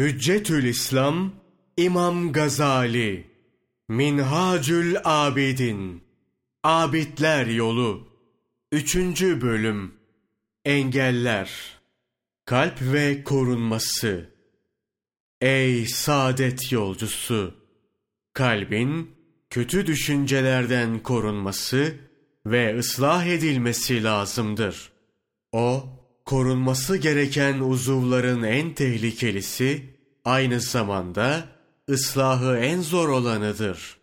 Hüccetül İslam İmam Gazali Minhacül Abidin Abidler Yolu Üçüncü Bölüm Engeller Kalp ve Korunması Ey saadet yolcusu! Kalbin kötü düşüncelerden korunması ve ıslah edilmesi lazımdır. O, korunması gereken uzuvların en tehlikelisi, aynı zamanda ıslahı en zor olanıdır.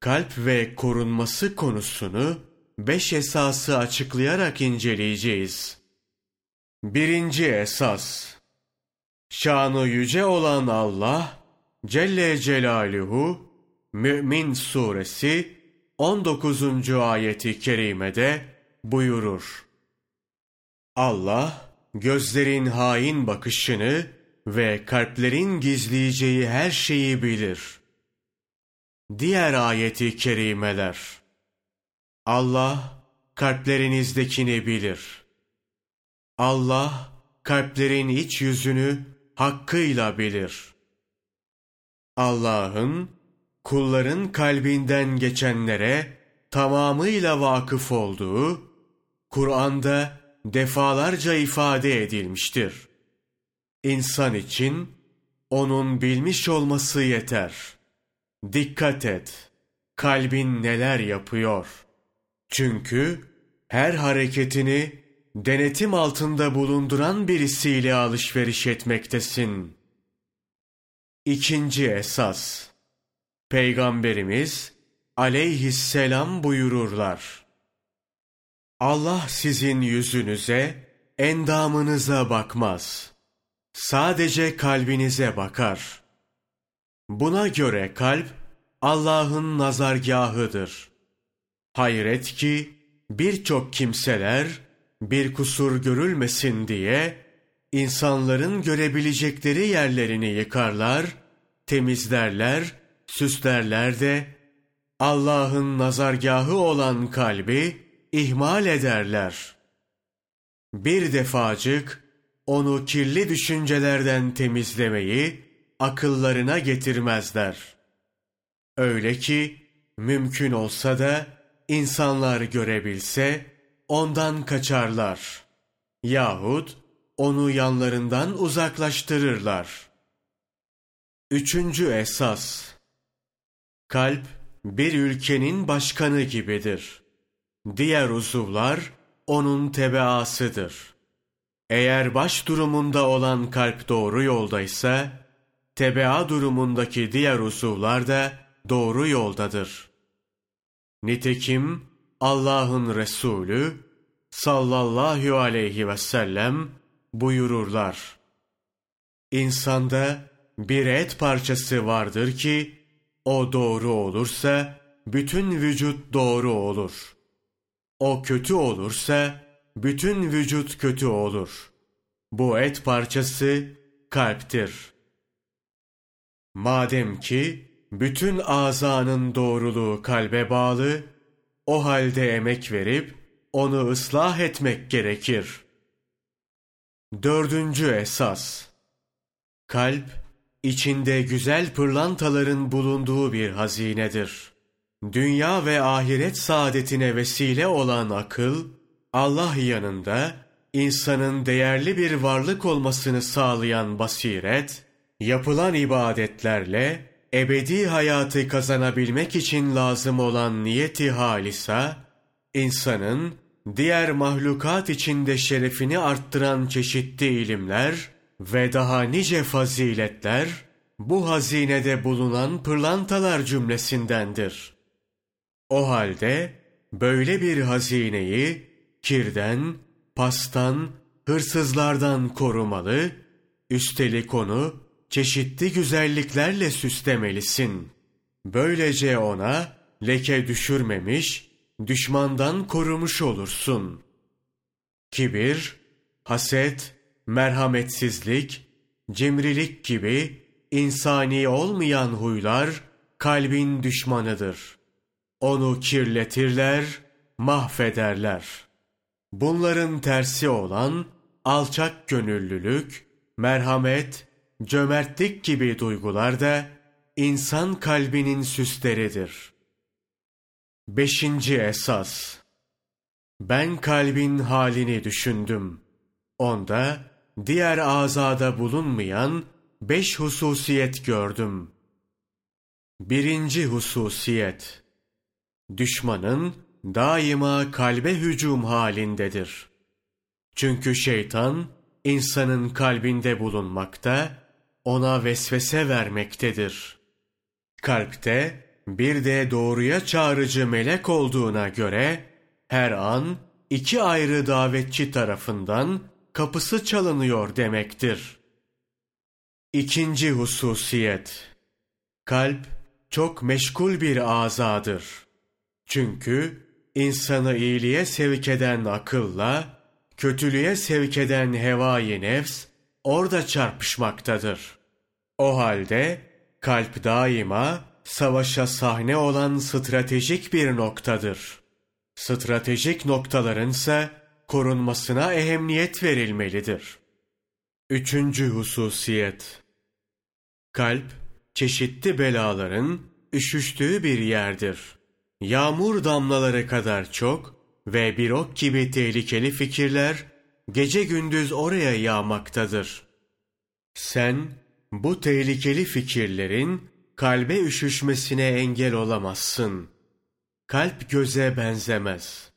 Kalp ve korunması konusunu beş esası açıklayarak inceleyeceğiz. Birinci esas Şanı yüce olan Allah Celle Celaluhu Mü'min suresi 19. ayeti kerimede buyurur. Allah gözlerin hain bakışını ve kalplerin gizleyeceği her şeyi bilir. Diğer ayeti kerimeler. Allah kalplerinizdekini bilir. Allah kalplerin iç yüzünü hakkıyla bilir. Allah'ın kulların kalbinden geçenlere tamamıyla vakıf olduğu Kur'an'da defalarca ifade edilmiştir. İnsan için onun bilmiş olması yeter. Dikkat et, kalbin neler yapıyor. Çünkü her hareketini denetim altında bulunduran birisiyle alışveriş etmektesin. İkinci esas, Peygamberimiz aleyhisselam buyururlar. Allah sizin yüzünüze, endamınıza bakmaz. Sadece kalbinize bakar. Buna göre kalp, Allah'ın nazargahıdır. Hayret ki, birçok kimseler, bir kusur görülmesin diye, insanların görebilecekleri yerlerini yıkarlar, temizlerler, süslerler de, Allah'ın nazargahı olan kalbi ihmal ederler. Bir defacık onu kirli düşüncelerden temizlemeyi akıllarına getirmezler. Öyle ki mümkün olsa da insanlar görebilse ondan kaçarlar. Yahut onu yanlarından uzaklaştırırlar. Üçüncü esas Kalp bir ülkenin başkanı gibidir. Diğer uzuvlar onun tebaasıdır. Eğer baş durumunda olan kalp doğru yoldaysa, tebaa durumundaki diğer uzuvlar da doğru yoldadır. Nitekim Allah'ın Resulü sallallahu aleyhi ve sellem buyururlar. İnsanda bir et parçası vardır ki, o doğru olursa bütün vücut doğru olur. O kötü olursa bütün vücut kötü olur. Bu et parçası kalptir. Madem ki bütün azanın doğruluğu kalbe bağlı, o halde emek verip onu ıslah etmek gerekir. Dördüncü esas Kalp, içinde güzel pırlantaların bulunduğu bir hazinedir. Dünya ve ahiret saadetine vesile olan akıl, Allah yanında insanın değerli bir varlık olmasını sağlayan basiret, yapılan ibadetlerle ebedi hayatı kazanabilmek için lazım olan niyeti halisa, insanın diğer mahlukat içinde şerefini arttıran çeşitli ilimler ve daha nice faziletler, bu hazinede bulunan pırlantalar cümlesindendir. O halde böyle bir hazineyi kirden, pastan, hırsızlardan korumalı, üstelik onu çeşitli güzelliklerle süslemelisin. Böylece ona leke düşürmemiş, düşmandan korumuş olursun. Kibir, haset, merhametsizlik, cimrilik gibi insani olmayan huylar kalbin düşmanıdır. Onu kirletirler, mahvederler. Bunların tersi olan alçak gönüllülük, merhamet, cömertlik gibi duygular da insan kalbinin süsleridir. Beşinci esas Ben kalbin halini düşündüm. Onda diğer azada bulunmayan beş hususiyet gördüm. Birinci hususiyet Düşmanın daima kalbe hücum halindedir. Çünkü şeytan insanın kalbinde bulunmakta, ona vesvese vermektedir. Kalpte bir de doğruya çağrıcı melek olduğuna göre her an iki ayrı davetçi tarafından kapısı çalınıyor demektir. İkinci hususiyet Kalp çok meşgul bir azadır. Çünkü insanı iyiliğe sevk eden akılla, kötülüğe sevk eden hevai nefs orada çarpışmaktadır. O halde kalp daima savaşa sahne olan stratejik bir noktadır. Stratejik noktaların ise korunmasına ehemmiyet verilmelidir. Üçüncü hususiyet Kalp, çeşitli belaların üşüştüğü bir yerdir. Yağmur damlaları kadar çok ve bir ok gibi tehlikeli fikirler gece gündüz oraya yağmaktadır. Sen bu tehlikeli fikirlerin kalbe üşüşmesine engel olamazsın. Kalp göze benzemez.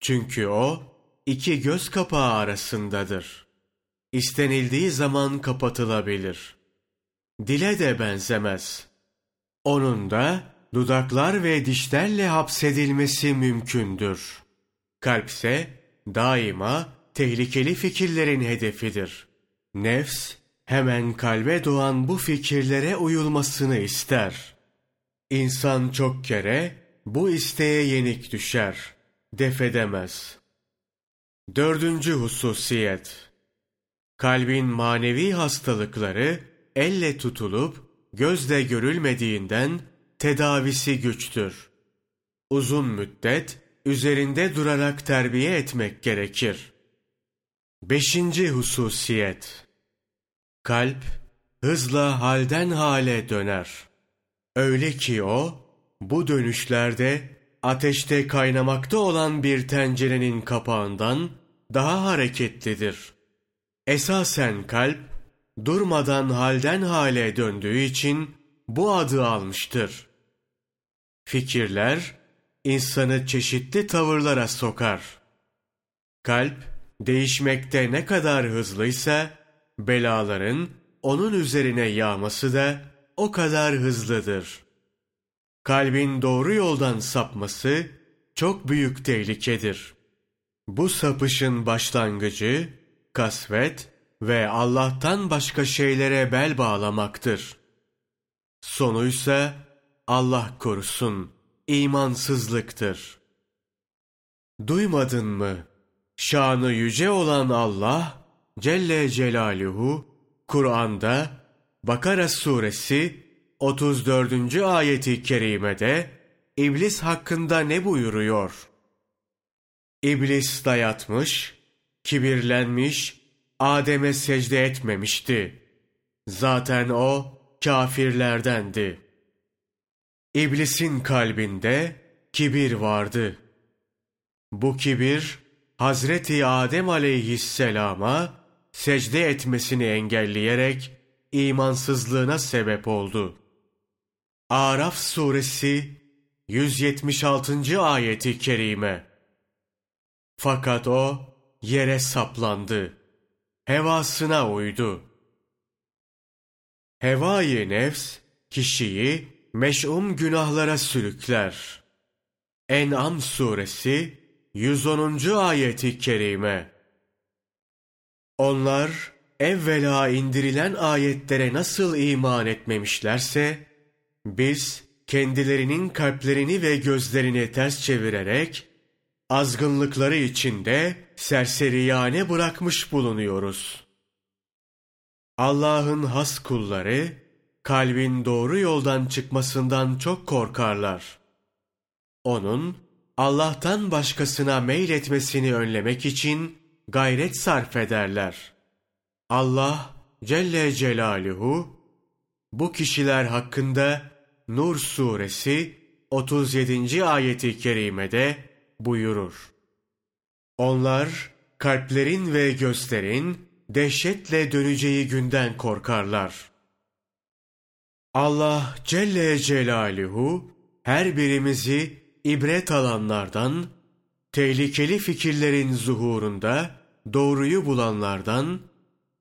Çünkü o iki göz kapağı arasındadır. İstenildiği zaman kapatılabilir. Dile de benzemez. Onun da dudaklar ve dişlerle hapsedilmesi mümkündür. Kalpse daima tehlikeli fikirlerin hedefidir. Nefs hemen kalbe doğan bu fikirlere uyulmasını ister. İnsan çok kere bu isteğe yenik düşer, defedemez. Dördüncü hususiyet Kalbin manevi hastalıkları elle tutulup gözle görülmediğinden tedavisi güçtür. Uzun müddet üzerinde durarak terbiye etmek gerekir. Beşinci hususiyet Kalp hızla halden hale döner. Öyle ki o, bu dönüşlerde ateşte kaynamakta olan bir tencerenin kapağından daha hareketlidir. Esasen kalp, durmadan halden hale döndüğü için bu adı almıştır. Fikirler, insanı çeşitli tavırlara sokar. Kalp, değişmekte ne kadar hızlıysa, belaların onun üzerine yağması da o kadar hızlıdır. Kalbin doğru yoldan sapması çok büyük tehlikedir. Bu sapışın başlangıcı kasvet ve Allah'tan başka şeylere bel bağlamaktır. Sonuysa Allah korusun imansızlıktır. Duymadın mı? Şanı yüce olan Allah Celle Celaluhu Kur'an'da Bakara suresi 34. ayeti kerimede İblis hakkında ne buyuruyor? İblis dayatmış, kibirlenmiş, Adem'e secde etmemişti. Zaten o kafirlerdendi. İblisin kalbinde kibir vardı. Bu kibir Hazreti Adem aleyhisselama secde etmesini engelleyerek imansızlığına sebep oldu. Araf suresi 176. ayeti kerime. Fakat o yere saplandı. Hevasına uydu. Hevai nefs kişiyi meş'um günahlara sürükler. En'am suresi 110. ayeti kerime. Onlar evvela indirilen ayetlere nasıl iman etmemişlerse, biz kendilerinin kalplerini ve gözlerini ters çevirerek, azgınlıkları içinde serseriyane bırakmış bulunuyoruz. Allah'ın has kulları, kalbin doğru yoldan çıkmasından çok korkarlar. Onun, Allah'tan başkasına meyletmesini önlemek için, gayret sarf ederler. Allah Celle Celaluhu bu kişiler hakkında Nur suresi 37. ayeti kerimede buyurur. Onlar kalplerin ve gözlerin dehşetle döneceği günden korkarlar. Allah Celle Celaluhu her birimizi ibret alanlardan, tehlikeli fikirlerin zuhurunda doğruyu bulanlardan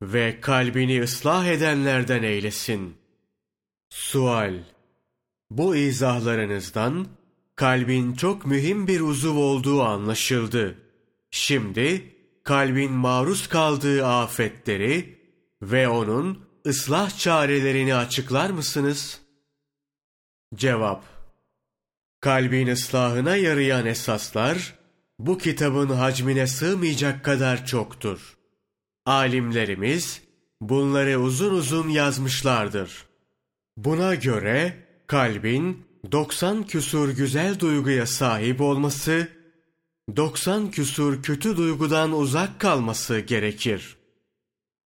ve kalbini ıslah edenlerden eylesin. Sual Bu izahlarınızdan kalbin çok mühim bir uzuv olduğu anlaşıldı. Şimdi kalbin maruz kaldığı afetleri ve onun ıslah çarelerini açıklar mısınız? Cevap Kalbin ıslahına yarayan esaslar, bu kitabın hacmine sığmayacak kadar çoktur. Alimlerimiz bunları uzun uzun yazmışlardır. Buna göre kalbin 90 küsur güzel duyguya sahip olması, 90 küsur kötü duygudan uzak kalması gerekir.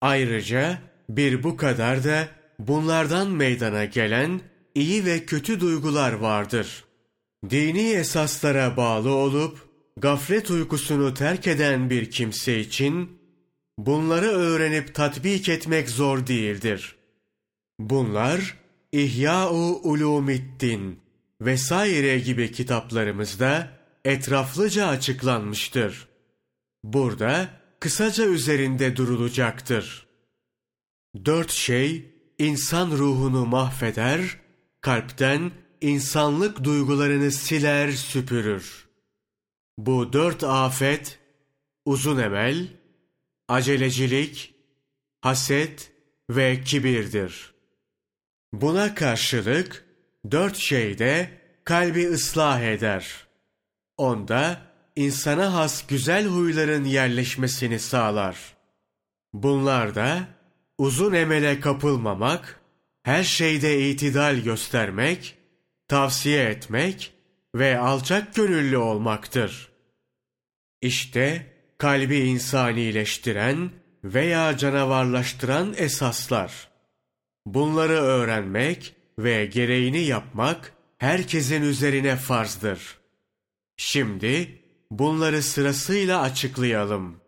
Ayrıca bir bu kadar da bunlardan meydana gelen iyi ve kötü duygular vardır. Dini esaslara bağlı olup gaflet uykusunu terk eden bir kimse için bunları öğrenip tatbik etmek zor değildir. Bunlar İhya-u Ulumiddin vesaire gibi kitaplarımızda etraflıca açıklanmıştır. Burada kısaca üzerinde durulacaktır. Dört şey insan ruhunu mahveder, kalpten insanlık duygularını siler süpürür. Bu dört afet, uzun emel, acelecilik, haset ve kibirdir. Buna karşılık dört şey de kalbi ıslah eder. Onda insana has güzel huyların yerleşmesini sağlar. Bunlar da uzun emele kapılmamak, her şeyde itidal göstermek, tavsiye etmek ve alçak gönüllü olmaktır. İşte kalbi insanileştiren veya canavarlaştıran esaslar. Bunları öğrenmek ve gereğini yapmak herkesin üzerine farzdır. Şimdi bunları sırasıyla açıklayalım.